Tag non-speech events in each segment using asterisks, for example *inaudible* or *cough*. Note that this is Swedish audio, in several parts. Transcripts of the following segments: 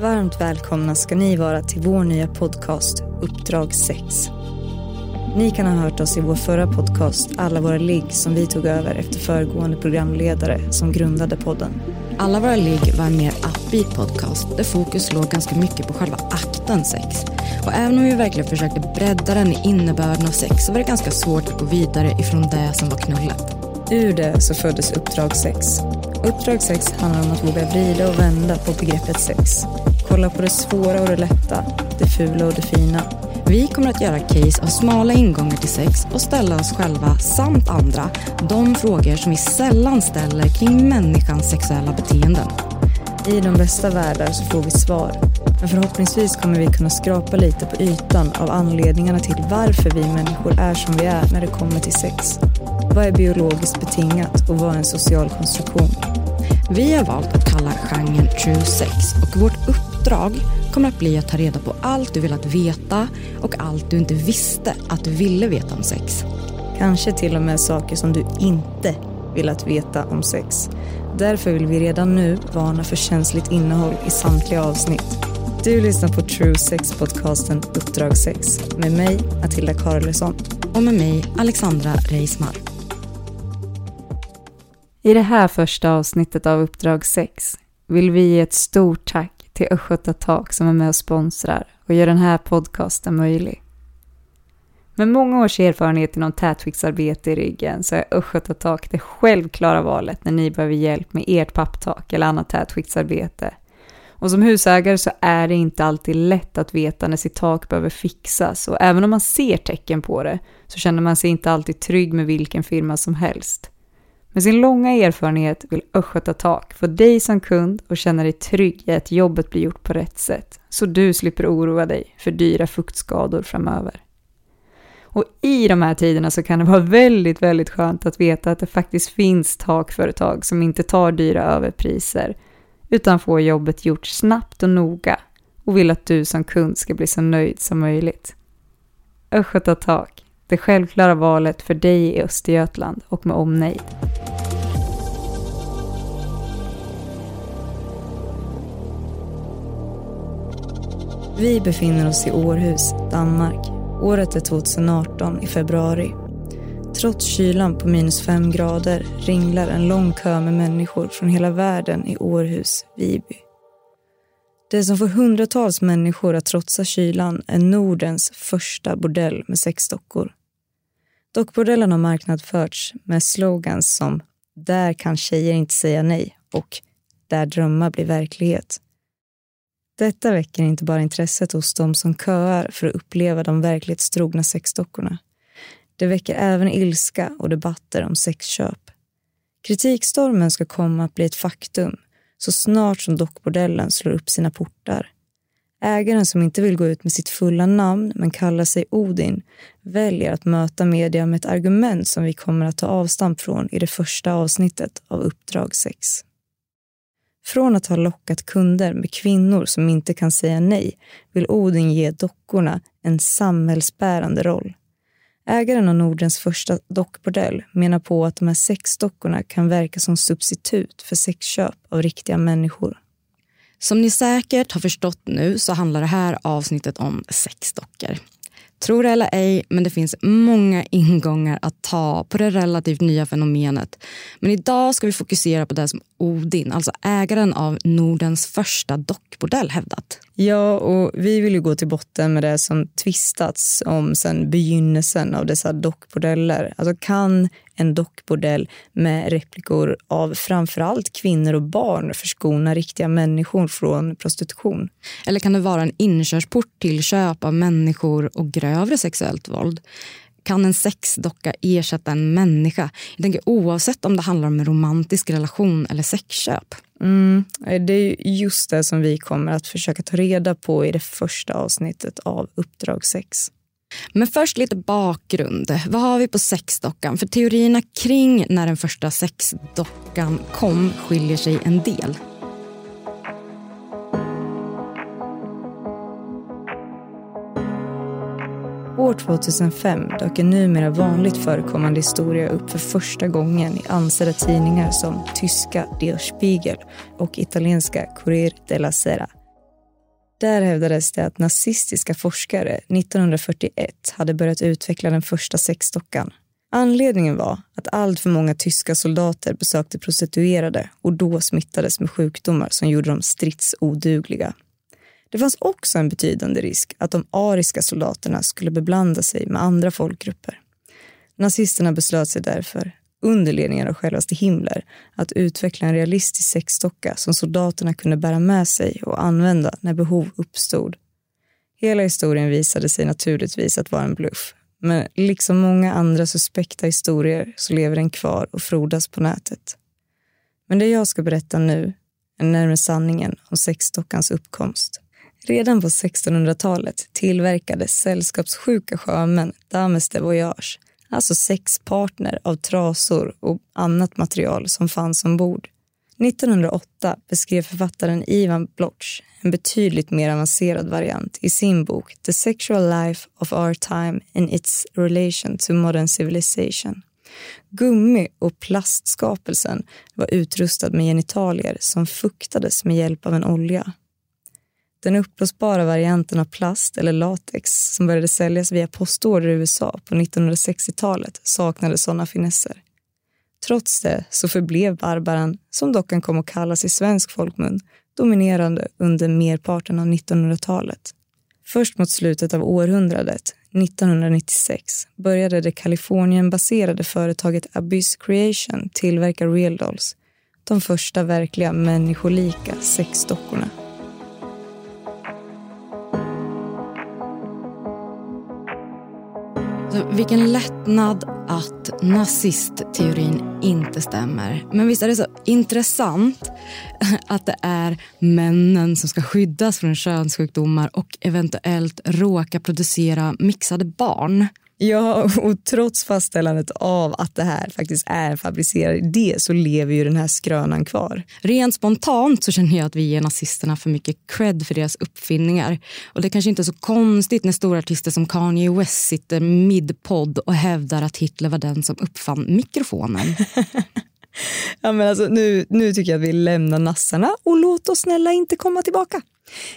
Varmt välkomna ska ni vara till vår nya podcast Uppdrag 6. Ni kan ha hört oss i vår förra podcast Alla våra ligg som vi tog över efter föregående programledare som grundade podden. Alla våra ligg var en mer upbeat podcast där fokus låg ganska mycket på själva akten sex. Och även om vi verkligen försökte bredda den i innebörden av sex så var det ganska svårt att gå vidare ifrån det som var knullet. Ur det så föddes Uppdrag 6. Uppdrag 6 handlar om att våga vrida och vända på begreppet sex. Kolla på det svåra och det lätta, det fula och det fina. Vi kommer att göra case av smala ingångar till sex och ställa oss själva samt andra de frågor som vi sällan ställer kring människans sexuella beteenden. I de bästa världar så får vi svar. Men förhoppningsvis kommer vi kunna skrapa lite på ytan av anledningarna till varför vi människor är som vi är när det kommer till sex. Vad är biologiskt betingat och vad är en social konstruktion? Vi har valt att kalla genren true sex och vårt uppdrag kommer att bli att ta reda på allt du velat veta och allt du inte visste att du ville veta om sex. Kanske till och med saker som du inte velat veta om sex. Därför vill vi redan nu varna för känsligt innehåll i samtliga avsnitt. Du lyssnar på True Sex-podcasten Uppdrag 6 med mig, Matilda Karlsson. Och med mig, Alexandra Reismar. I det här första avsnittet av Uppdrag 6 vill vi ge ett stort tack till Östgöta Tak som är med och sponsrar och gör den här podcasten möjlig. Med många års erfarenhet inom tätskiktsarbete i ryggen så är Östgötatak det självklara valet när ni behöver hjälp med ert papptak eller annat tätskiktsarbete. Och som husägare så är det inte alltid lätt att veta när sitt tak behöver fixas och även om man ser tecken på det så känner man sig inte alltid trygg med vilken firma som helst. Med sin långa erfarenhet vill Östgöta Tak få dig som kund och känna dig trygg i att jobbet blir gjort på rätt sätt, så du slipper oroa dig för dyra fuktskador framöver. Och i de här tiderna så kan det vara väldigt, väldigt skönt att veta att det faktiskt finns takföretag som inte tar dyra överpriser, utan får jobbet gjort snabbt och noga och vill att du som kund ska bli så nöjd som möjligt. Östgöta Tak det självklara valet för dig i Östergötland och med omnejd. Vi befinner oss i Århus, Danmark. Året är 2018 i februari. Trots kylan på minus fem grader ringlar en lång kö med människor från hela världen i Århus, Viby. Det som får hundratals människor att trotsa kylan är Nordens första bordell med sexdockor. Dockbordellen har marknadsförts med slogans som “Där kan tjejer inte säga nej” och “Där drömmar blir verklighet”. Detta väcker inte bara intresset hos de som köar för att uppleva de verklighetstrogna sexdockorna. Det väcker även ilska och debatter om sexköp. Kritikstormen ska komma att bli ett faktum så snart som dockbordellen slår upp sina portar. Ägaren som inte vill gå ut med sitt fulla namn men kallar sig Odin väljer att möta media med ett argument som vi kommer att ta avstamp från i det första avsnittet av Uppdrag 6. Från att ha lockat kunder med kvinnor som inte kan säga nej vill Odin ge dockorna en samhällsbärande roll. Ägaren av Nordens första dockbordell menar på att de här sexdockorna kan verka som substitut för sexköp av riktiga människor. Som ni säkert har förstått nu så handlar det här avsnittet om sexdockor. Tro det eller ej, men det finns många *laughs* ingångar att ta på det relativt nya fenomenet. Men idag ska vi fokusera på det som Odin, alltså ägaren av Nordens första dockbordell, hävdat. Ja, och vi vill ju gå till botten med det som tvistats om sedan begynnelsen av dessa dockbordeller. Alltså kan en dockbordell med replikor av framförallt kvinnor och barn förskona riktiga människor från prostitution? Eller kan det vara en inkörsport till köp av människor och grövre sexuellt våld? Kan en sexdocka ersätta en människa? Jag tänker oavsett om det handlar om en romantisk relation eller sexköp. Mm, det är just det som vi kommer att försöka ta reda på i det första avsnittet av Uppdrag 6. Men först lite bakgrund. Vad har vi på sexdockan? För teorierna kring när den första sexdockan kom skiljer sig en del. År 2005 dök en numera vanligt förekommande historia upp för första gången i ansedda tidningar som tyska Der Spiegel och italienska Corriere della Sera. Där hävdades det att nazistiska forskare 1941 hade börjat utveckla den första sexdockan. Anledningen var att allt för många tyska soldater besökte prostituerade och då smittades med sjukdomar som gjorde dem stridsodugliga. Det fanns också en betydande risk att de ariska soldaterna skulle beblanda sig med andra folkgrupper. Nazisterna beslöt sig därför, under ledningen av självaste Himmler, att utveckla en realistisk sexdocka som soldaterna kunde bära med sig och använda när behov uppstod. Hela historien visade sig naturligtvis att vara en bluff. Men liksom många andra suspekta historier så lever den kvar och frodas på nätet. Men det jag ska berätta nu är närmare sanningen om sexdockans uppkomst. Redan på 1600-talet tillverkade sällskapssjuka sjömän dames de voyage, alltså sexpartner av trasor och annat material som fanns ombord. 1908 beskrev författaren Ivan Bloch en betydligt mer avancerad variant i sin bok The sexual life of our time and its relation to modern civilization. Gummi och plastskapelsen var utrustad med genitalier som fuktades med hjälp av en olja. Den uppblåsbara varianten av plast eller latex som började säljas via postorder i USA på 1960-talet saknade sådana finesser. Trots det så förblev Barbaran, som dockan kom att kallas i svensk folkmun, dominerande under merparten av 1900-talet. Först mot slutet av århundradet, 1996, började det Kalifornienbaserade företaget Abyss Creation tillverka Real Dolls, de första verkliga människolika sexdockorna. Så vilken lättnad att nazistteorin inte stämmer. Men visst är det så intressant *laughs* att det är männen som ska skyddas från könssjukdomar och eventuellt råka producera mixade barn. Ja, och trots fastställandet av att det här faktiskt är en fabricerad idé så lever ju den här skrönan kvar. Rent spontant så känner jag att vi ger nazisterna för mycket cred för deras uppfinningar. Och det kanske inte är så konstigt när stora artister som Kanye West sitter midpodd och hävdar att Hitler var den som uppfann mikrofonen. *laughs* ja, men alltså, nu, nu tycker jag att vi lämnar nassarna och låt oss snälla inte komma tillbaka.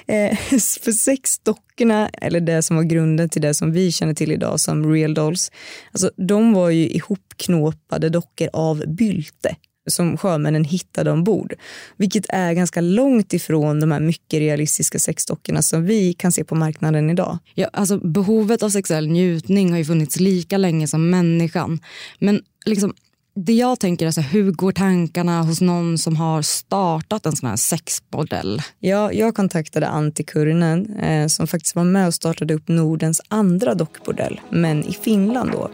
Eh, *laughs* för sexdockorna, eller det som var grunden till det som vi känner till idag som real dolls, alltså, de var ju ihopknåpade dockor av bylte som sjömännen hittade ombord. Vilket är ganska långt ifrån de här mycket realistiska sexdockorna som vi kan se på marknaden idag. Ja, alltså behovet av sexuell njutning har ju funnits lika länge som människan. Men liksom det jag tänker är så hur går tankarna hos någon som har startat en sån här sexbordell? Ja, jag kontaktade Antti Kurinen eh, som faktiskt var med och startade upp Nordens andra dockbordell, men i Finland då.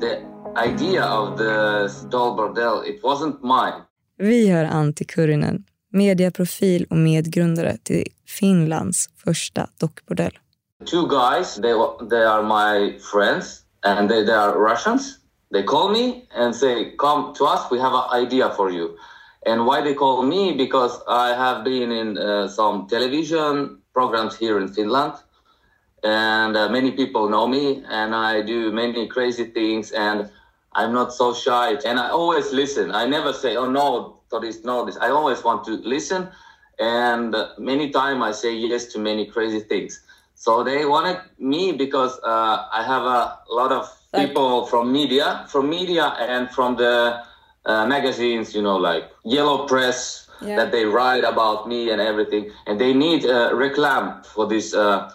The idea of the doll bordel, it wasn't mine. Vi hör Antti Kurinen mediaprofil och medgrundare till Finlands första dockbordell. Two guys, they, they are my friends and they, they are Russians. They call me and say, come to us, we have an idea for you. And why they call me? Because I have been in uh, some television programs here in Finland and uh, many people know me and I do many crazy things and I'm not so shy and I always listen. I never say, oh no, to this, no, this. I always want to listen and many times I say yes to many crazy things. So they wanted me because uh, I have a lot of people from media, from media and from the uh, magazines, you know, like Yellow Press, Yeah. that they write about me and everything. And they need uh, reclam for this, uh,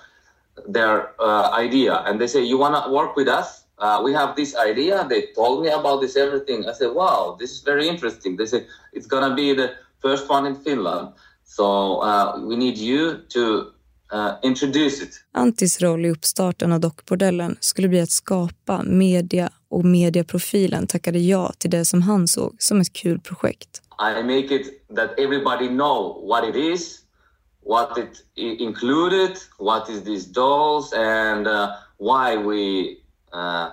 their uh, idea. And they say, you want to work with us? Uh, we have this idea. They told me about this everything. I said, wow, this is very interesting. They said, it's going to be the first one in Finland. So uh, we need you to. Antis roll i uppstarten av dockbordellen skulle bli att skapa media och mediaprofilen tackade ja till det som han såg som ett kul projekt. I make it that everybody know what it is, what it included, what is these dolls, and uh, why we uh,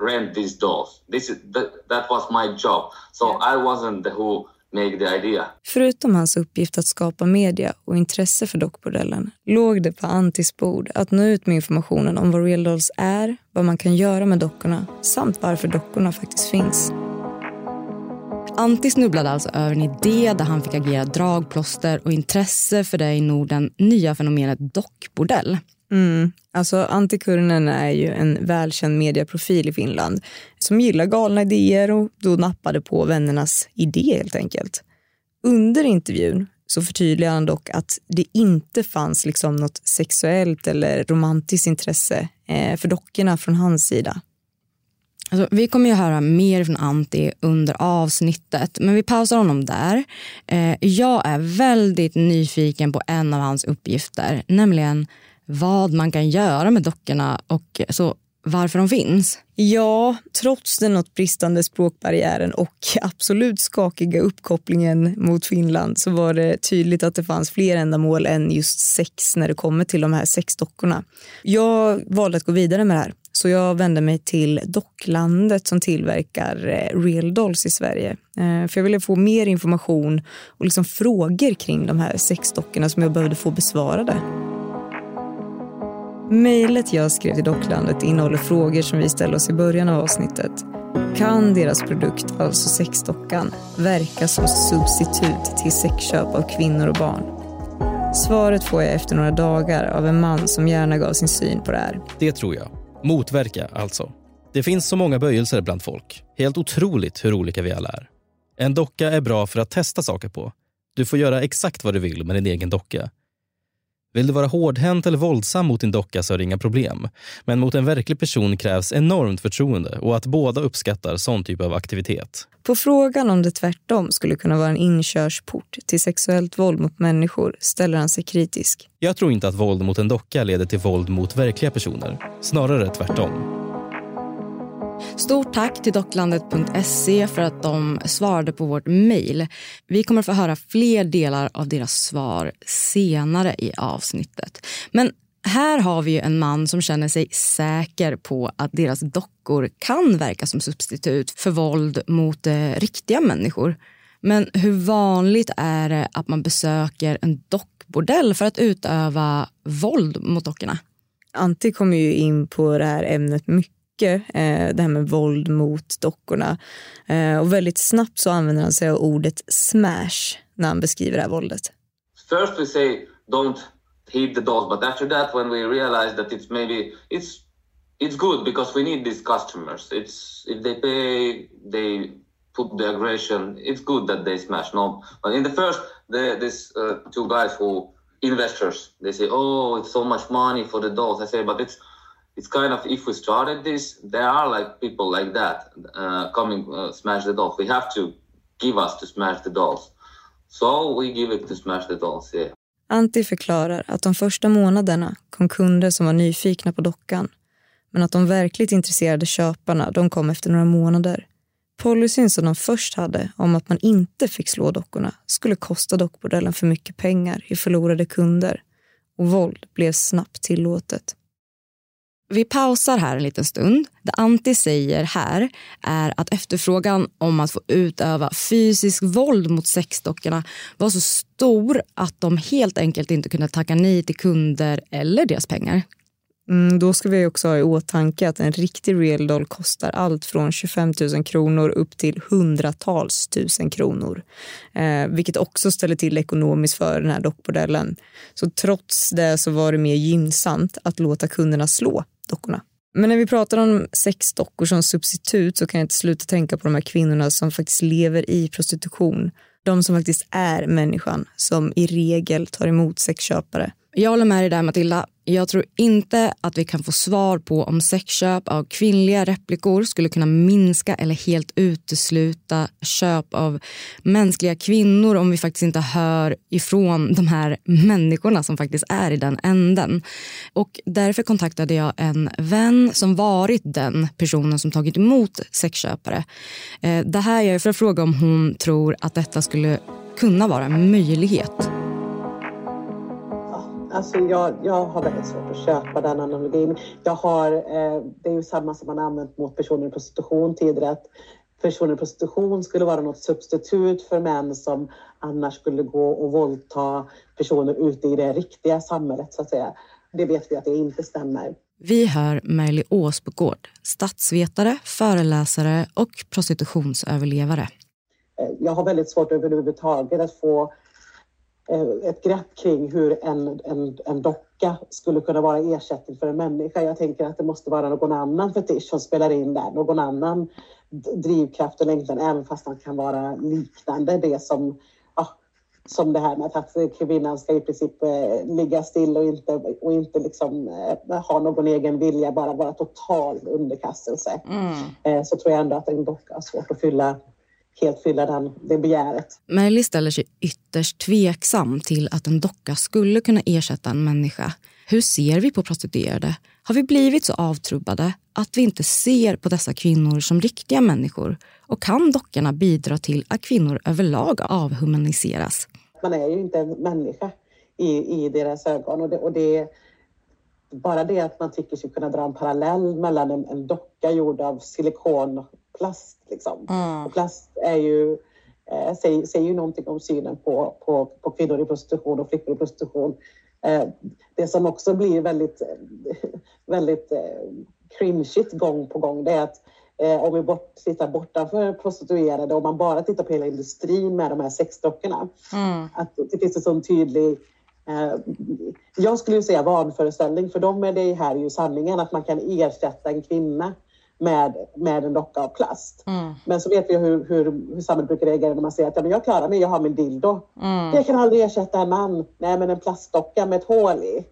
rent these dolls. This is that, that was my job. So I wasn't the who made the idea. Förutom hans uppgift att skapa media och intresse för dockbordellen låg det på Antis bord att nå ut med informationen om vad Real Dolls är, vad man kan göra med dockorna samt varför dockorna faktiskt finns. Antti snubblade alltså över en idé där han fick agera dragplåster och intresse för det i Norden nya fenomenet dockbordell. Mm. Alltså Antti Kurnen är ju en välkänd mediaprofil i Finland som gillar galna idéer och då nappade på vännernas idé helt enkelt. Under intervjun så förtydligar han dock att det inte fanns liksom något sexuellt eller romantiskt intresse eh, för dockorna från hans sida. Alltså, vi kommer ju höra mer från Antti under avsnittet, men vi pausar honom där. Eh, jag är väldigt nyfiken på en av hans uppgifter, nämligen vad man kan göra med dockorna och så varför de finns. Ja, trots den något bristande språkbarriären och absolut skakiga uppkopplingen mot Finland så var det tydligt att det fanns fler ändamål än just sex när det kommer till de här sexdockorna. Jag valde att gå vidare med det här så jag vände mig till Docklandet som tillverkar eh, Real Dolls i Sverige. Eh, för jag ville få mer information och liksom frågor kring de här sexdockorna som jag behövde få besvarade. Mejlet jag skrev till Docklandet innehåller frågor som vi ställde oss i början av avsnittet. Kan deras produkt, alltså sexdockan, verka som substitut till sexköp av kvinnor och barn? Svaret får jag efter några dagar av en man som gärna gav sin syn på det här. Det tror jag. Motverka, alltså. Det finns så många böjelser bland folk. Helt otroligt hur olika vi alla är. En docka är bra för att testa saker på. Du får göra exakt vad du vill med din egen docka. Vill du vara hårdhänt eller våldsam mot din docka så är det inga problem. Men mot en verklig person krävs enormt förtroende och att båda uppskattar sån typ av aktivitet. På frågan om det tvärtom skulle kunna vara en inkörsport till sexuellt våld mot människor ställer han sig kritisk. Jag tror inte att våld mot en docka leder till våld mot verkliga personer. Snarare tvärtom. Stort tack till docklandet.se för att de svarade på vårt mejl. Vi kommer att få höra fler delar av deras svar senare i avsnittet. Men här har vi ju en man som känner sig säker på att deras dockor kan verka som substitut för våld mot eh, riktiga människor. Men hur vanligt är det att man besöker en dockbordell för att utöva våld mot dockorna? Antti kommer ju in på det här ämnet mycket, mycket eh, det här med våld mot dockorna. Eh, och väldigt snabbt så använder han sig av ordet smash när han beskriver det här våldet. First we say don't hit the dolls, but after that when we realize that it's maybe it's it's good because we need these customers. It's if they pay, they put the aggression. It's good that they smash. No, but in the first, the, this uh, two guys who investors they say, oh, it's so much money for the dolls. I say, but it's it's kind of if we started this, there are like people like that uh, coming uh, smash the dolls. We have to give us to smash the dolls. So we give it to smash the dolls. Yeah. Antti förklarar att de första månaderna kom kunder som var nyfikna på dockan men att de verkligt intresserade köparna de kom efter några månader. Policyn som de först hade om att man inte fick slå dockorna skulle kosta dockbordellen för mycket pengar i förlorade kunder och våld blev snabbt tillåtet. Vi pausar här en liten stund. Det Antti säger här är att efterfrågan om att få utöva fysisk våld mot sexdockorna var så stor att de helt enkelt inte kunde tacka nej till kunder eller deras pengar. Mm, då ska vi också ha i åtanke att en riktig real doll kostar allt från 25 000 kronor upp till hundratals tusen kronor. Eh, vilket också ställer till ekonomiskt för den här dockbordellen. Så trots det så var det mer gynnsamt att låta kunderna slå dockorna. Men när vi pratar om sexdockor som substitut så kan jag inte sluta tänka på de här kvinnorna som faktiskt lever i prostitution. De som faktiskt är människan som i regel tar emot sexköpare. Jag håller med dig där Matilda. Jag tror inte att vi kan få svar på om sexköp av kvinnliga replikor skulle kunna minska eller helt utesluta köp av mänskliga kvinnor om vi faktiskt inte hör ifrån de här människorna som faktiskt är i den änden. Och därför kontaktade jag en vän som varit den personen som tagit emot sexköpare. Eh, det här är för att fråga om hon tror att detta skulle kunna vara en möjlighet. Alltså jag, jag har väldigt svårt att köpa den analogin. Jag har, eh, det är ju samma som man använt mot personer i prostitution tidigare. Att personer i prostitution skulle vara något substitut för män som annars skulle gå och våldta personer ute i det riktiga samhället så att säga. Det vet vi att det inte stämmer. Vi hör Merli Åsbogård, statsvetare, föreläsare och prostitutionsöverlevare. Eh, jag har väldigt svårt överhuvudtaget att få ett grepp kring hur en, en, en docka skulle kunna vara ersättning för en människa. Jag tänker att det måste vara någon annan fetisch som spelar in där, någon annan drivkraft och längtan, även fast den kan vara liknande det som, ja, som det här med att kvinnan ska i princip eh, ligga still och inte, och inte liksom, eh, ha någon egen vilja, bara vara total underkastelse. Mm. Eh, så tror jag ändå att en docka har svårt att fylla helt fylla den, det begäret. Melly ställer sig ytterst tveksam till att en docka skulle kunna ersätta en människa. Hur ser vi på prostituerade? Har vi blivit så avtrubbade att vi inte ser på dessa kvinnor som riktiga människor? Och kan dockorna bidra till att kvinnor överlag avhumaniseras? Man är ju inte en människa i, i deras ögon och det, och det bara det att man tycker sig kunna dra en parallell mellan en, en docka gjord av silikon plast. Liksom. Mm. Och plast är ju, eh, säger, säger ju någonting om synen på, på, på kvinnor i prostitution och flickor i prostitution. Eh, det som också blir väldigt, *laughs* väldigt eh, cringeigt gång på gång det är att eh, om vi bort, tittar bortanför prostituerade, om man bara tittar på hela industrin med de här sexdockorna, mm. att det finns en sån tydlig eh, jag skulle säga vanföreställning, för dem är det här ju sanningen att man kan ersätta en kvinna med, med en docka av plast. Mm. Men så vet vi hur, hur, hur samhället brukar reagera när man säger att ja, men jag klarar mig, jag har min dildo. Mm. Jag kan aldrig ersätta en man. Nej, men en plastdocka med ett hål i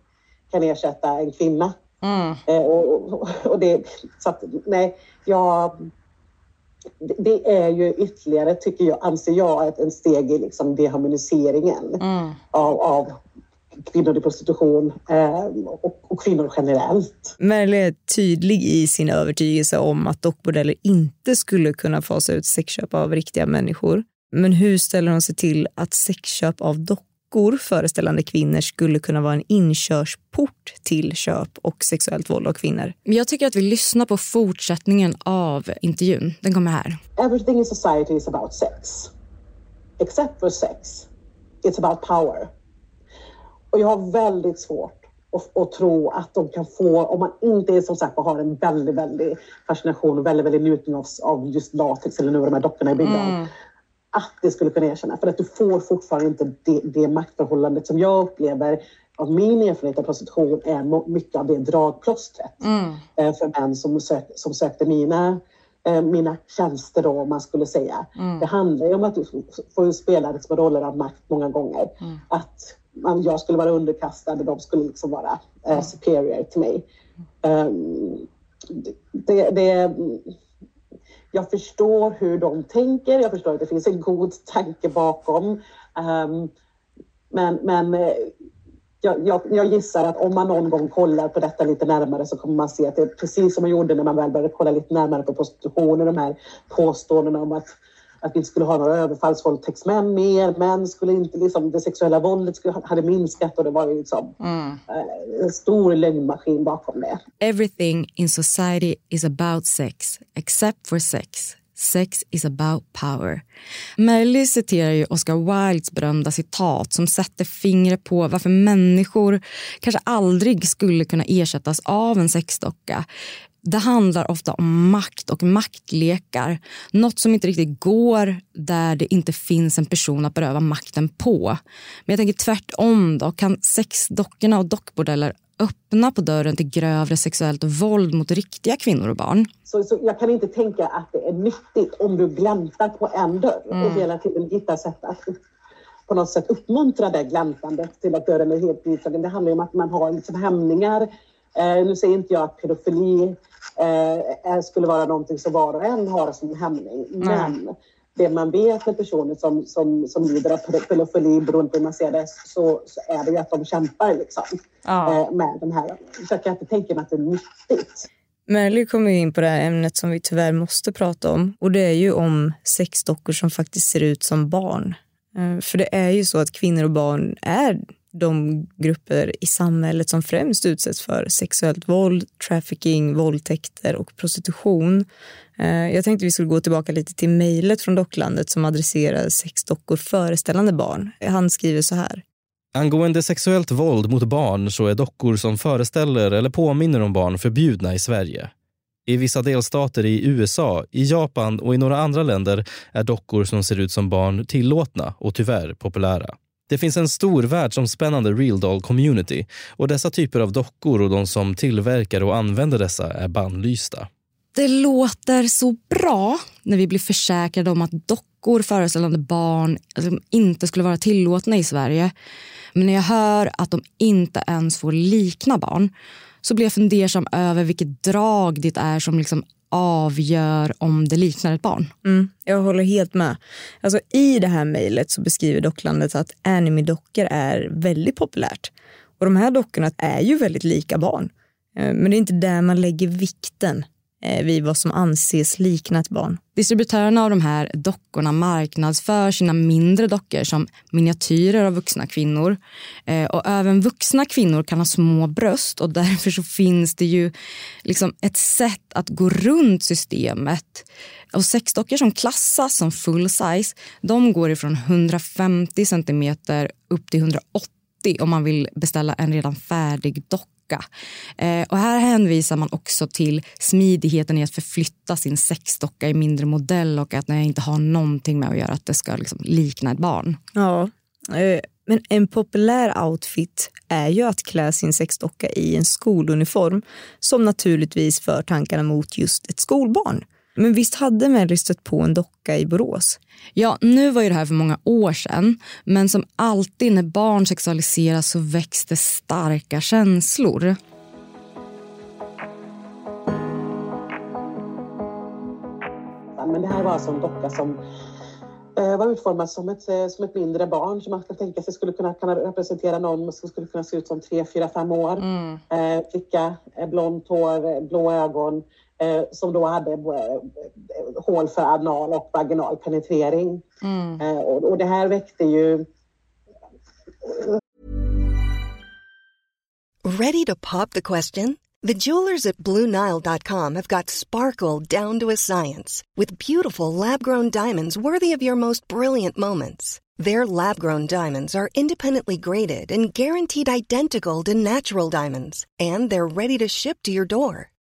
kan ersätta en kvinna. Mm. Eh, och, och, och, det, så att, nej, jag, det är ju ytterligare, tycker jag, anser jag, ett, en steg i liksom deharmoniseringen mm. av, av kvinnor i prostitution eh, och, och, kvinnor generellt. Merle är tydlig i sin övertygelse om att dockbordeller inte skulle kunna fasa ut sexköp av riktiga människor. Men hur ställer hon sig till att sexköp av dockor föreställande kvinnor skulle kunna vara en inkörsport till köp och sexuellt våld av kvinnor? Jag tycker att vi lyssnar på fortsättningen av intervjun. Den kommer här. Everything in society is about sex. Except for sex. It's about power. Och jag har väldigt svårt att, att, tro att de kan få, om man inte som sagt har en väldigt, väldigt fascination och väldigt, väldigt njutning av, av just latex eller nu de här dockorna är byggda mm. att det skulle kunna erkänna. För att du får fortfarande inte det, det maktförhållandet som jag upplever av min erfarenhet av prostitution är mycket av det dragplåstret mm. Eh, för män som, sök, som sökte mina eh, mina tjänster då, om man skulle säga. Mm. Det handlar ju om att du får spela liksom roller av makt många gånger. Mm. Att jag skulle vara underkastad och de skulle liksom vara eh, superior till mig. Um, det, det, jag förstår hur de tänker, jag förstår att det finns en god tanke bakom. Um, men, men eh, jag, jag, jag, gissar att om man någon gång kollar på detta lite närmare så kommer man se att det är precis som man gjorde när man väl började kolla lite närmare på prostitutionen, de här påståendena om att att vi inte skulle ha några överfallsvåldtäktsmän mer. Män skulle inte, liksom, det sexuella våldet skulle, hade minskat och det var ju liksom mm. Eh, en stor lögnmaskin bakom det. Everything in society is about sex, except for sex. Sex is about power. Melly citerar ju Oscar Wildes berömda citat som sätter fingret på varför människor kanske aldrig skulle kunna ersättas av en sexdocka. Det handlar ofta om makt och maktlekar. Något som inte riktigt går där det inte finns en person att beröva makten på. Men jag tänker tvärtom. då. Kan sexdockorna och dockbordeller öppna på dörren till grövre sexuellt våld mot riktiga kvinnor och barn? Så, så jag kan inte tänka att det är nyttigt om du gläntar på en dörr mm. och hela tiden hittar sätt att på något sätt uppmuntra det gläntandet till att dörren är helt vidtagen. Det handlar om att man har liksom hämningar. Eh, nu säger inte jag att pedofili eh, skulle vara någonting som var och en har som hämning. Men det man vet med personer som, som, som lider av pedofili, beroende på hur man ser det, så, så är det ju att de kämpar liksom, ja. eh, med de här. Så jag kan inte tänka mig att det är nyttigt. Merly kommer in på det här ämnet som vi tyvärr måste prata om och det är ju om sexdockor som faktiskt ser ut som barn. Eh, för det är ju så att kvinnor och barn är de grupper i samhället som främst utsätts för sexuellt våld, trafficking, våldtäkter och prostitution. Eh, jag tänkte vi skulle gå tillbaka lite till mejlet från Docklandet som adresserar sexdockor föreställande barn. Han skriver så här. Angående sexuellt våld mot barn så är dockor som föreställer eller påminner om barn förbjudna i Sverige. I vissa delstater i USA, i Japan och i några andra länder är dockor som ser ut som barn tillåtna och tyvärr populära. Det finns en stor världsomspännande real doll community och dessa typer av dockor och de som tillverkar och använder dessa är bannlysta. Det låter så bra när vi blir försäkrade om att dockor föreställande barn alltså, inte skulle vara tillåtna i Sverige. Men när jag hör att de inte ens får likna barn så blir jag fundersam över vilket drag det är som liksom avgör om det liknar ett barn. Mm, jag håller helt med. Alltså, I det här mejlet så beskriver docklandet att anime-dockor är väldigt populärt. Och de här dockorna är ju väldigt lika barn. Eh, men det är inte där man lägger vikten Eh, vid vad som anses likna ett barn. Distributörerna av de här dockorna marknadsför sina mindre dockor som miniatyrer av vuxna kvinnor. Eh, och även vuxna kvinnor kan ha små bröst och därför så finns det ju liksom ett sätt att gå runt systemet. Och sexdockor som klassas som full size, de går ifrån 150 centimeter upp till 180 om man vill beställa en redan färdig docka docka. Eh, och här hänvisar man också till smidigheten i att förflytta sin sexdocka i mindre modell och att jag inte har någonting med att göra att det ska liksom likna ett barn. Ja, eh, men en populär outfit är ju att klä sin sexdocka i en skoluniform som naturligtvis för tankarna mot just ett skolbarn. Men visst hade Melly stött på en docka i Borås? Ja, nu var ju det här för många år sedan. Men som alltid när barn sexualiseras så väcks det starka känslor. Men det här var alltså en docka som eh, var utformad som ett, eh, som ett mindre barn som man kan tänka sig skulle kunna, kunna representera någon som skulle kunna se ut som tre, fyra, fem år. Mm. Eh, flicka, blont hår, blå ögon eh, som då hade eh, hål för anal och vaginal penetrering. Mm. Eh, och, och det här väckte ju Ready to pop the question? The jewelers at BlueNile.com have got sparkle down to a science with beautiful lab-grown diamonds worthy of your most brilliant moments. Their lab-grown diamonds are independently graded and guaranteed identical to natural diamonds, and they're ready to ship to your door.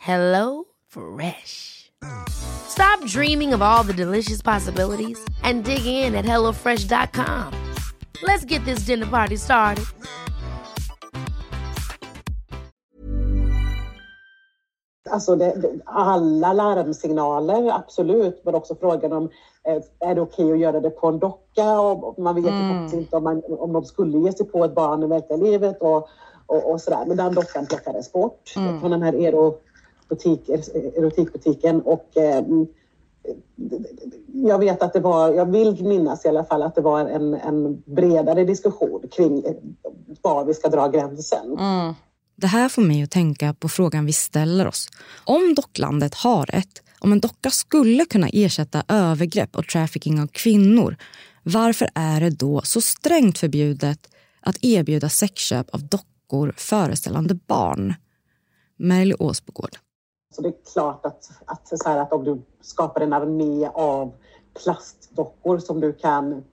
Hello Fresh. Stop dreaming of all the delicious possibilities and dig in at hellofresh.com. Let's get this dinner party started. Alltså det, alla larmsignaler, absolut, men också frågan om eh, är det okej okay att göra det på en docka? Och man vet mm. faktiskt inte om, man, om de skulle ge sig på ett barn i verkliga livet. Och, och, och sådär. Men den dockan plockades bort mm. från den här Eero butik, erotikbutiken och eh, mm, jag vet att det var, jag vill minnas i alla fall att det var en, en bredare diskussion kring eh, var vi ska dra gränsen. Mm. Det här får mig att tänka på frågan vi ställer oss. Om docklandet har rätt, om en docka skulle kunna ersätta övergrepp och trafficking av kvinnor, varför är det då så strängt förbjudet att erbjuda sexköp av dockor föreställande barn? Merly Åsbogård. Så det är klart att, att, så här, att om du skapar en armé av plastdockor som du kan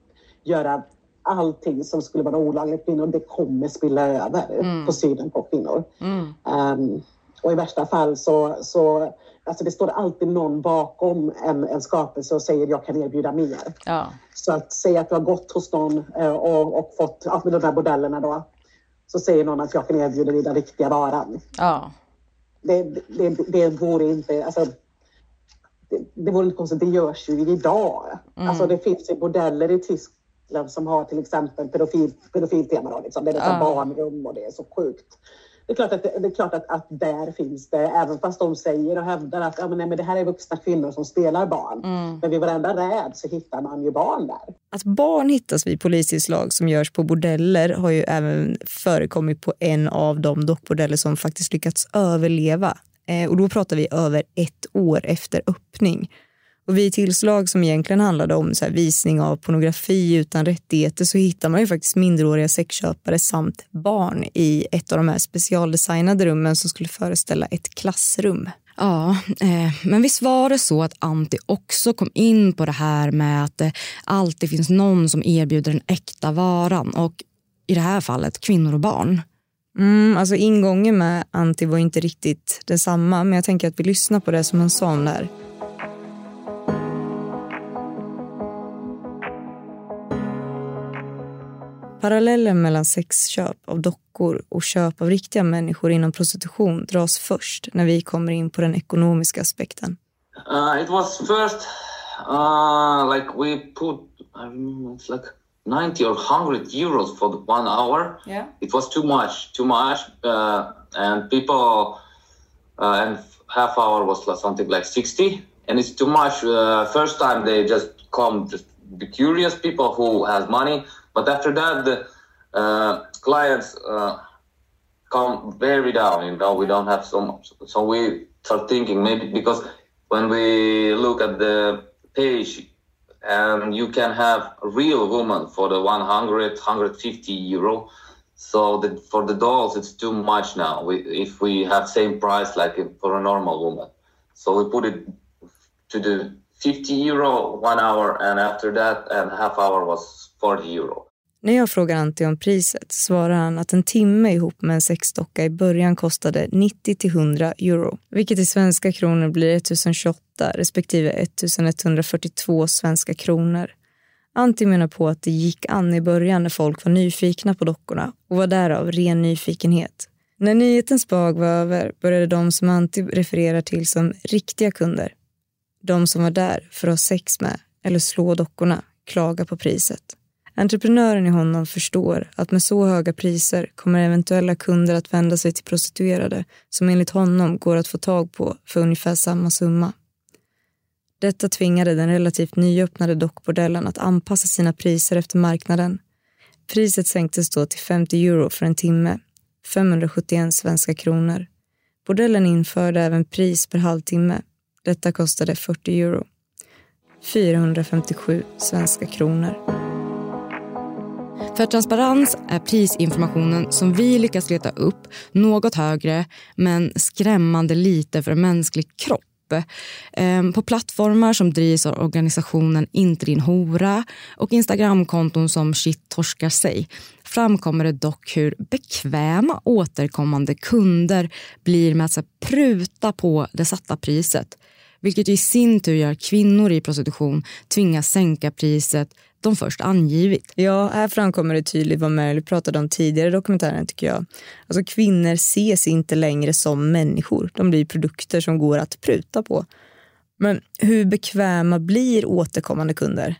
göra allting som skulle vara olagligt kvinnor, det kommer spilla över mm. på synen på kvinnor. Mm. Um, och i värsta fall så, så alltså det står alltid någon bakom en, en skapelse och säger jag kan erbjuda mer. Ja. Så att säga att du har gått hos någon uh, och, och fått, ja, med de där bordellerna då, så säger någon att jag kan erbjuda dig den riktiga varan. Ja. Det, det, det vore inte, alltså, det, det vore inte konstigt, det görs ju idag. Mm. Alltså det finns ju bordeller i Tyskland som har till exempel pedofil, pedofiltema. Liksom. Det är liksom ja. barnrum och det är så sjukt. Det är klart, att, det, är klart att, att där finns det, även fast de säger och hävdar att ja, men nej, men det här är vuxna kvinnor som spelar barn. Mm. Men vid varenda räd så hittar man ju barn där. Att barn hittas vid polisinslag som görs på bordeller har ju även förekommit på en av de dockbordeller som faktiskt lyckats överleva. Eh, och då pratar vi över ett år efter öppning. Och vid tillslag som egentligen handlade om så visning av pornografi utan rättigheter så hittar man ju faktiskt minderåriga sexköpare samt barn i ett av de här specialdesignade rummen som skulle föreställa ett klassrum. Ja, eh, men visst var det så att Antti också kom in på det här med att det alltid finns någon som erbjuder den äkta varan och i det här fallet kvinnor och barn. Mm, alltså ingången med Antti var inte riktigt detsamma men jag tänker att vi lyssnar på det som han sa om det här. Parallellen mellan sexköp av dockor och köp av riktiga människor inom prostitution dras först när vi kommer in på den ekonomiska aspekten. Uh, it was first uh, like we put I remember it's like 90 or 100 euros for the one hour. Yeah. It was too much, too much, uh, and people uh, and half hour was something like 60, and it's too much. Uh, first time they just come just be curious people who has money But after that, the uh, clients uh, come very down. You know, we don't have so much. So we start thinking maybe because when we look at the page, and you can have a real woman for the 100, 150 euro. So the, for the dolls, it's too much now. We, if we have same price like for a normal woman, so we put it to the 50 euro one hour, and after that, and half hour was 40 euro. När jag frågar Antti om priset svarar han att en timme ihop med en sexdocka i början kostade 90-100 euro, vilket i svenska kronor blir 1028 respektive 1142 svenska kronor. Antti menar på att det gick an i början när folk var nyfikna på dockorna och var därav ren nyfikenhet. När nyhetens behag var över började de som Antti refererar till som riktiga kunder, de som var där för att ha sex med eller slå dockorna, klaga på priset. Entreprenören i honom förstår att med så höga priser kommer eventuella kunder att vända sig till prostituerade som enligt honom går att få tag på för ungefär samma summa. Detta tvingade den relativt nyöppnade dockbordellen att anpassa sina priser efter marknaden. Priset sänktes då till 50 euro för en timme, 571 svenska kronor. Bordellen införde även pris per halvtimme. Detta kostade 40 euro, 457 svenska kronor. För transparens är prisinformationen som vi lyckas leta upp något högre men skrämmande lite för en mänsklig kropp. Ehm, på plattformar som drivs av organisationen Inte din hora och Instagramkonton som Shit torskar sig framkommer det dock hur bekväma återkommande kunder blir med att pruta på det satta priset vilket i sin tur gör kvinnor i prostitution tvingas sänka priset de först angivit. Ja, här framkommer det tydligt vad Mary pratade om tidigare i dokumentären tycker jag. Alltså kvinnor ses inte längre som människor. De blir produkter som går att pruta på. Men hur bekväma blir återkommande kunder?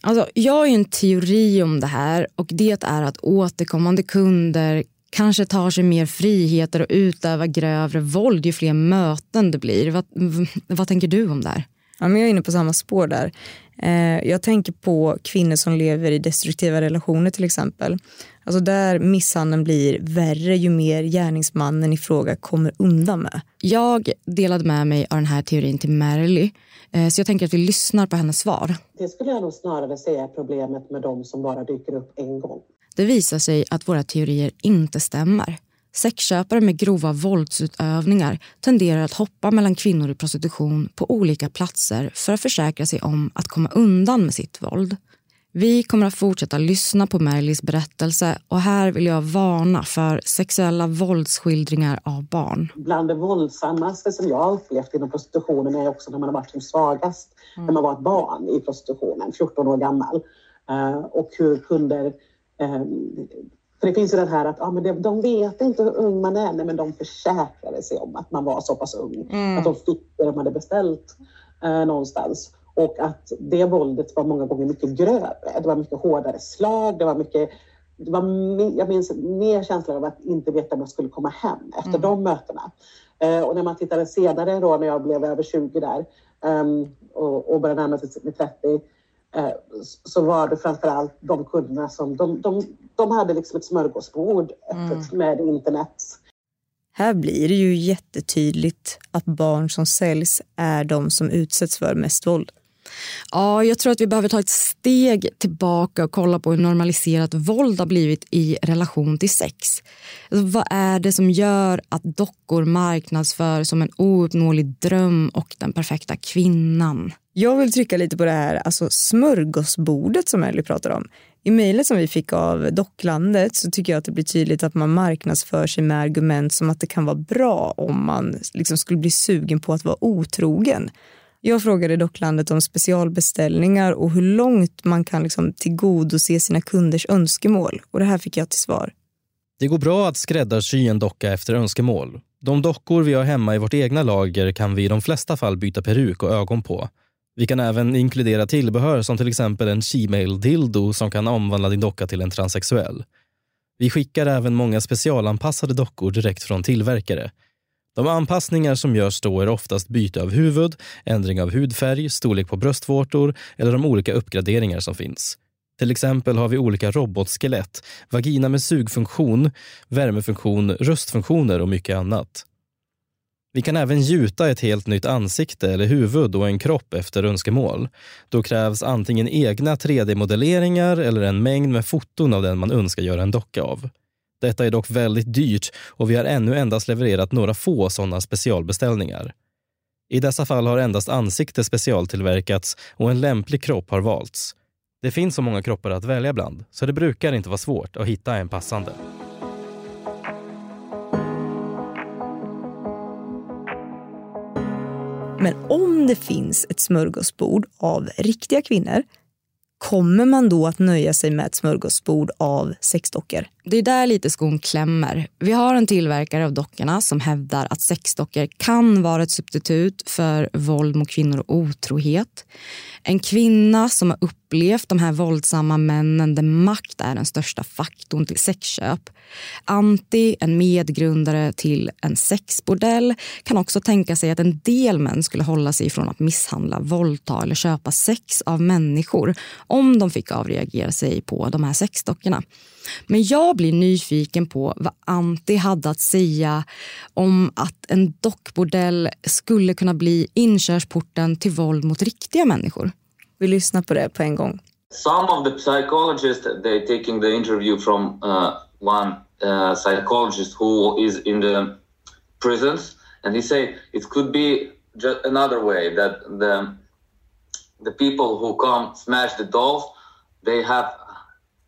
Alltså, jag har en teori om det här och det är att återkommande kunder kanske tar sig mer friheter och utövar grövre våld ju fler möten det blir. Vad, vad tänker du om det här? Ja, men jag är inne på samma spår där. Eh, jag tänker på kvinnor som lever i destruktiva relationer till exempel. Alltså där misshandeln blir värre ju mer gärningsmannen i fråga kommer undan med. Jag delade med mig av den här teorin till Merly eh, så jag tänker att vi lyssnar på hennes svar. Det skulle jag nog snarare säga är problemet med de som bara dyker upp en gång. Det visar sig att våra teorier inte stämmer. Sexköpare med grova våldsutövningar tenderar att hoppa mellan kvinnor i prostitution på olika platser för att försäkra sig om att komma undan med sitt våld. Vi kommer att fortsätta lyssna på Merlis berättelse och här vill jag varna för sexuella våldsskildringar av barn. Bland det våldsammaste som jag har upplevt inom prostitutionen är också när man har varit som svagast, mm. när man var ett barn i prostitutionen, 14 år gammal. Uh, och hur kunder uh, för det finns ju den här att ah, men det, de vet inte hur ung man är, nej, men de försäkrade sig om att man var så pass ung. Mm. Att de fick det de hade beställt eh, någonstans. Och att det våldet var många gånger mycket grövre. Det var mycket hårdare slag, det var mycket det var, jag minns mer känslan av att inte veta om jag skulle komma hem efter mm. de mötena. Eh, och när man tittade senare då när jag blev över 20 där um, och, och började närma sig 30 Eh, så var det framför allt de kunderna som de, de, de hade liksom ett smörgåsbord mm. med internet. Här blir det ju jättetydligt att barn som säljs är de som utsätts för mest våld. Ja, jag tror att vi behöver ta ett steg tillbaka och kolla på hur normaliserat våld har blivit i relation till sex. Alltså, vad är det som gör att dockor marknadsför som en ouppnåelig dröm och den perfekta kvinnan? Jag vill trycka lite på det här alltså smörgåsbordet som Ellie pratar om. I mejlet som vi fick av Docklandet så tycker jag att det blir tydligt att man marknadsför sig med argument som att det kan vara bra om man liksom skulle bli sugen på att vara otrogen. Jag frågade Docklandet om specialbeställningar och hur långt man kan liksom tillgodose sina kunders önskemål. Och det här fick jag till svar. Det går bra att skräddarsy en docka efter önskemål. De dockor vi har hemma i vårt egna lager kan vi i de flesta fall byta peruk och ögon på. Vi kan även inkludera tillbehör som till exempel en Gmail-dildo som kan omvandla din docka till en transsexuell. Vi skickar även många specialanpassade dockor direkt från tillverkare. De anpassningar som görs då är oftast byte av huvud, ändring av hudfärg, storlek på bröstvårtor eller de olika uppgraderingar som finns. Till exempel har vi olika robotskelett, vagina med sugfunktion, värmefunktion, röstfunktioner och mycket annat. Vi kan även gjuta ett helt nytt ansikte eller huvud och en kropp efter önskemål. Då krävs antingen egna 3D-modelleringar eller en mängd med foton av den man önskar göra en docka av. Detta är dock väldigt dyrt och vi har ännu endast levererat några få sådana specialbeställningar. I dessa fall har endast ansikte specialtillverkats och en lämplig kropp har valts. Det finns så många kroppar att välja bland, så det brukar inte vara svårt att hitta en passande. Men om det finns ett smörgåsbord av riktiga kvinnor kommer man då att nöja sig med ett smörgåsbord av sexdockor? Det är där lite skon klämmer. Vi har en tillverkare av dockorna som hävdar att sexdockor kan vara ett substitut för våld mot kvinnor och otrohet. En kvinna som har upplevt de här våldsamma männen där makt är den största faktorn till sexköp. Antti, en medgrundare till en sexbordell kan också tänka sig att en del män skulle hålla sig från att misshandla, våldta eller köpa sex av människor om de fick avreagera sig på de här sexdockorna. Men jag blir nyfiken på vad Antti hade att säga om att en dockbordell skulle kunna bli inkörsporten till våld mot riktiga människor. Vi lyssnar på det på en gång. Some of the psychologists, they're taking the interview from uh, one uh, psychologist who is in the prisons and he say it could be just another way that the the people who come smash the dolls they have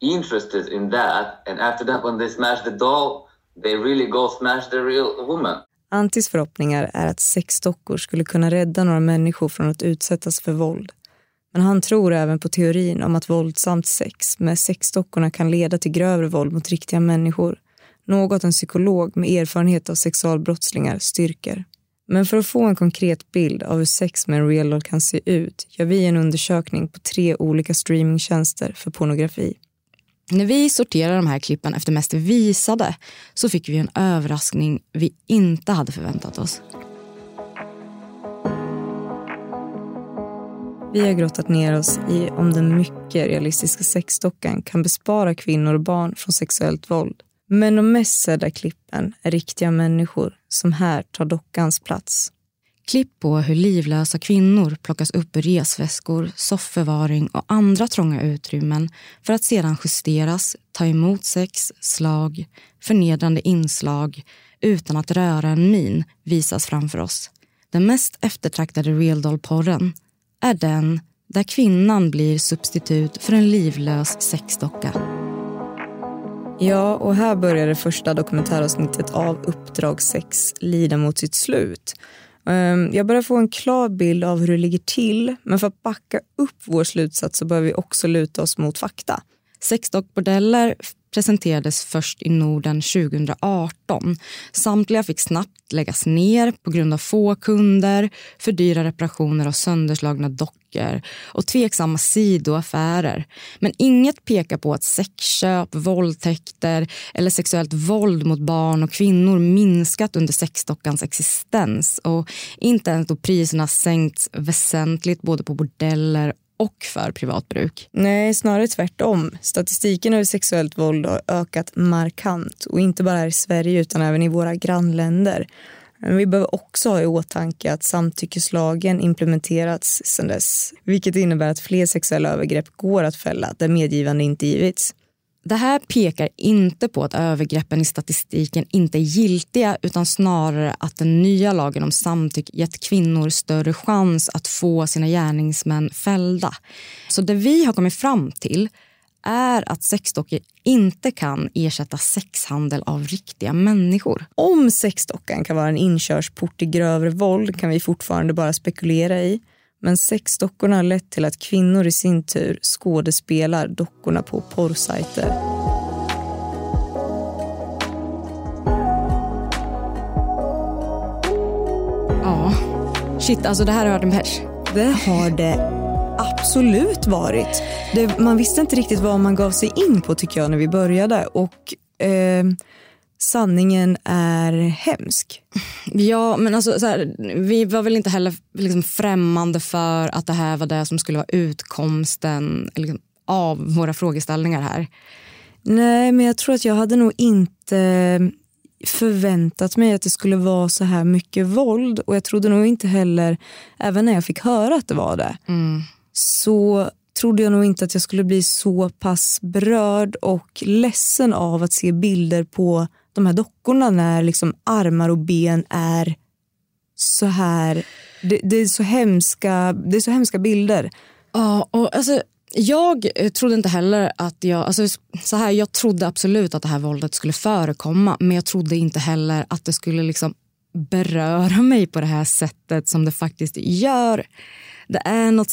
interested in that and after that when they smash the doll they really go smash the real woman. Antis förhoppningar är att sexdockor skulle kunna rädda några människor från att utsättas för våld. Men han tror även på teorin om att våldsamt sex med sexdockorna kan leda till grövre våld mot riktiga människor. Något en psykolog med erfarenhet av sexualbrottslingar styrker. Men för att få en konkret bild av hur sex med en real doll kan se ut gör vi en undersökning på tre olika streamingtjänster för pornografi. När vi sorterade de här klippen efter mest visade så fick vi en överraskning vi inte hade förväntat oss. Vi har grottat ner oss i om den mycket realistiska sexdockan kan bespara kvinnor och barn från sexuellt våld. Men de mest sedda klippen är riktiga människor som här tar dockans plats. Klipp på hur livlösa kvinnor plockas upp ur resväskor, sofförvaring och andra trånga utrymmen för att sedan justeras, ta emot sex, slag, förnedrande inslag utan att röra en min visas framför oss. Den mest eftertraktade real doll-porren är den där kvinnan blir substitut för en livlös sexdocka. Ja, och här börjar det första dokumentäravsnittet av Uppdrag 6 lida mot sitt slut. Ehm, jag börjar få en klar bild av hur det ligger till men för att backa upp vår slutsats så behöver vi också luta oss mot fakta. Sexdockbordeller presenterades först i Norden 2018. Samtliga fick snabbt läggas ner på grund av få kunder, för dyra reparationer av sönderslagna dockor och tveksamma sidoaffärer. Men inget pekar på att sexköp, våldtäkter eller sexuellt våld mot barn och kvinnor minskat under sexdockans existens och inte ens då priserna sänkts väsentligt både på bordeller och för privat bruk. Nej, snarare tvärtom. Statistiken över sexuellt våld har ökat markant och inte bara här i Sverige utan även i våra grannländer. Men vi behöver också ha i åtanke att samtyckeslagen implementerats sedan dess vilket innebär att fler sexuella övergrepp går att fälla där medgivande inte givits. Det här pekar inte på att övergreppen i statistiken inte är giltiga utan snarare att den nya lagen om samtycke gett kvinnor större chans att få sina gärningsmän fällda. Så det vi har kommit fram till är att sexdockor inte kan ersätta sexhandel av riktiga människor. Om sexdockan kan vara en inkörsport till grövre våld kan vi fortfarande bara spekulera i. Men sexdockorna har lett till att kvinnor i sin tur skådespelar dockorna på porrsajter. Ja, shit alltså det här har varit en pers. Det har det absolut varit. Det, man visste inte riktigt vad man gav sig in på tycker jag när vi började. Och eh, sanningen är hemsk. Ja, men alltså, så här, vi var väl inte heller liksom främmande för att det här var det som skulle vara utkomsten liksom, av våra frågeställningar här. Nej, men jag tror att jag hade nog inte förväntat mig att det skulle vara så här mycket våld och jag trodde nog inte heller, även när jag fick höra att det var det, mm så trodde jag nog inte att jag skulle bli så pass berörd och ledsen av att se bilder på de här dockorna när liksom armar och ben är så här, det, det, är så hemska, det är så hemska bilder. Ja, och alltså jag trodde inte heller att jag, alltså så här, jag trodde absolut att det här våldet skulle förekomma men jag trodde inte heller att det skulle liksom beröra mig på det här sättet som det faktiskt gör. Det är något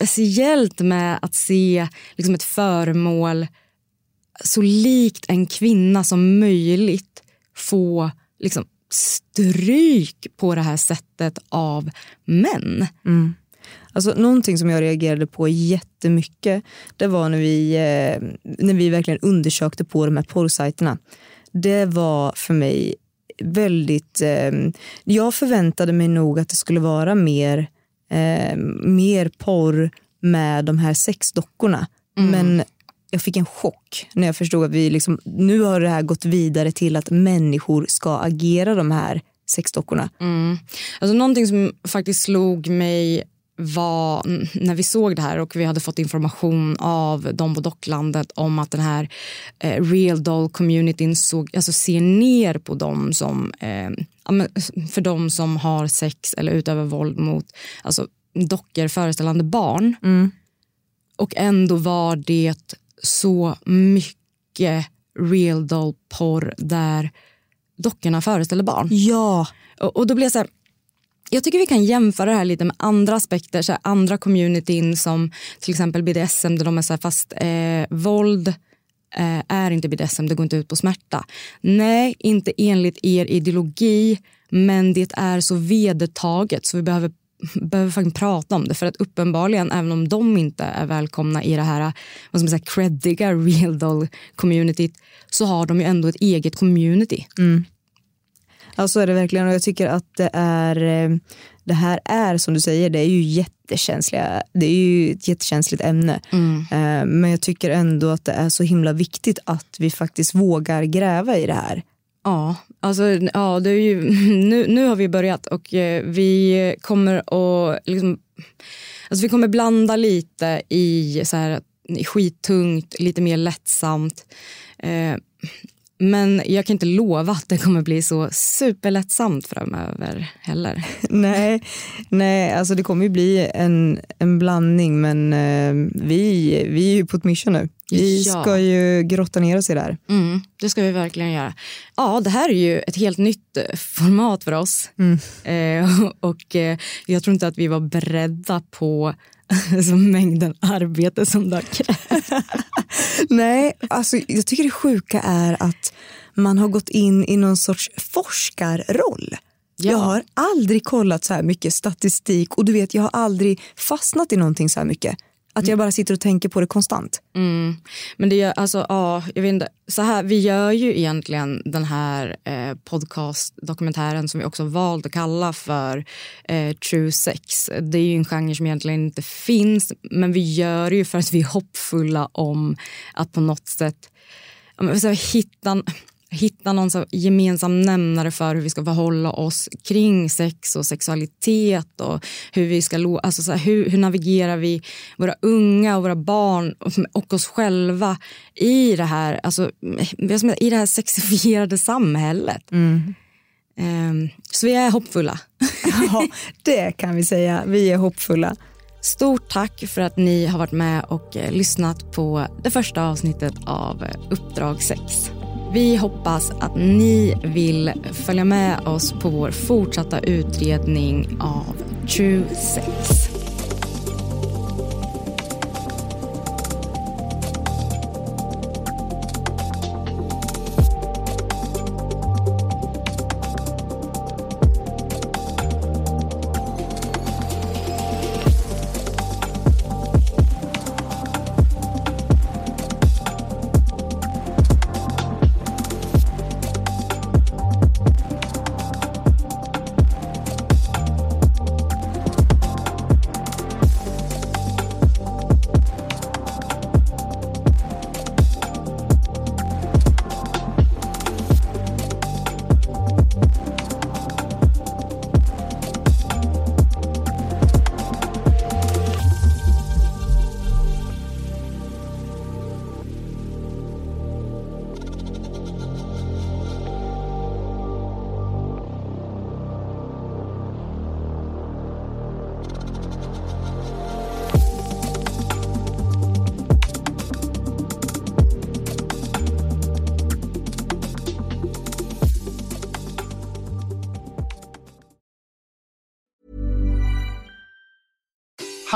speciellt med att se liksom ett föremål så likt en kvinna som möjligt få liksom, stryk på det här sättet av män. Mm. Alltså, någonting som jag reagerade på jättemycket det var när vi, eh, när vi verkligen undersökte på de här porrsajterna. Det var för mig väldigt... Eh, jag förväntade mig nog att det skulle vara mer, eh, mer porr med de här sexdockorna. Mm. Men jag fick en chock när jag förstod att vi liksom, nu har det här gått vidare till att människor ska agera de här sexdockorna. Mm. Alltså, någonting som faktiskt slog mig var när vi såg det här och vi hade fått information av de på Docklandet om att den här eh, real doll communityn såg, alltså ser ner på dem som eh, för de som har sex eller utövar våld mot alltså, dockor föreställande barn. Mm. Och ändå var det så mycket real doll porr där dockorna föreställer barn. Ja. Och, och då blir jag så här, jag tycker vi kan jämföra det här lite med andra aspekter, så här, andra communityn som till exempel BDSM där de är så här, fast eh, våld eh, är inte BDSM, det går inte ut på smärta. Nej, inte enligt er ideologi, men det är så vedertaget så vi behöver behöver faktiskt prata om det för att uppenbarligen även om de inte är välkomna i det här vad ska man creddiga real doll communityt så har de ju ändå ett eget community. Mm. Ja, så är det verkligen och jag tycker att det är eh, det här är som du säger, det är ju jättekänsliga, det är ju ett jättekänsligt ämne. Mm. Eh, men jag tycker ändå att det är så himla viktigt att vi faktiskt vågar gräva i det här. Ja, alltså, ja det är ju, *laughs* nu, nu har vi börjat och eh, vi kommer att liksom, alltså vi kommer blanda lite i så här, skittungt, lite mer lättsamt. Eh, men jag kan inte lova att det kommer bli så superlättsamt framöver heller. *laughs* nej, nej, alltså det kommer ju bli en, en blandning men eh, vi, vi är ju på ett mission nu. Vi Ja. ska ju grotta ner oss i det här. Mm, det ska vi verkligen göra. Ja, det här är ju ett helt nytt eh, format för oss. Eh, *laughs* och eh, jag tror inte att vi var beredda på *laughs* alltså, mängden arbete som det har krävt. *laughs* Nej, alltså jag tycker det sjuka är att man har gått in i någon sorts forskarroll. Ja. Jag har aldrig kollat så här mycket statistik och du vet jag har aldrig fastnat i någonting så här mycket. Att jag bara sitter och tänker på det konstant. Mm. Men det gör, alltså, ja, jag vet inte. Så här, vi gör ju egentligen den här eh, podcast-dokumentären som vi också valt att kalla för eh, True Sex. Det är ju en genre som egentligen inte finns, men vi gör det ju för att vi är hoppfulla om att på något sätt ja, men, så här, hitta, hitta någon gemensam nämnare för hur vi ska förhålla oss kring sex och sexualitet och hur vi ska alltså så här, hur, hur navigerar vi våra unga och våra barn och, oss själva i det här alltså, i det här sexifierade samhället. Ehm, så vi är hoppfulla. Ja, det kan vi säga. Vi är hoppfulla. Stort tack för att ni har varit med och eh, lyssnat på det första avsnittet av eh, Uppdrag 6. Vi hoppas att ni vill följa med oss på vår fortsatta utredning av True Sex.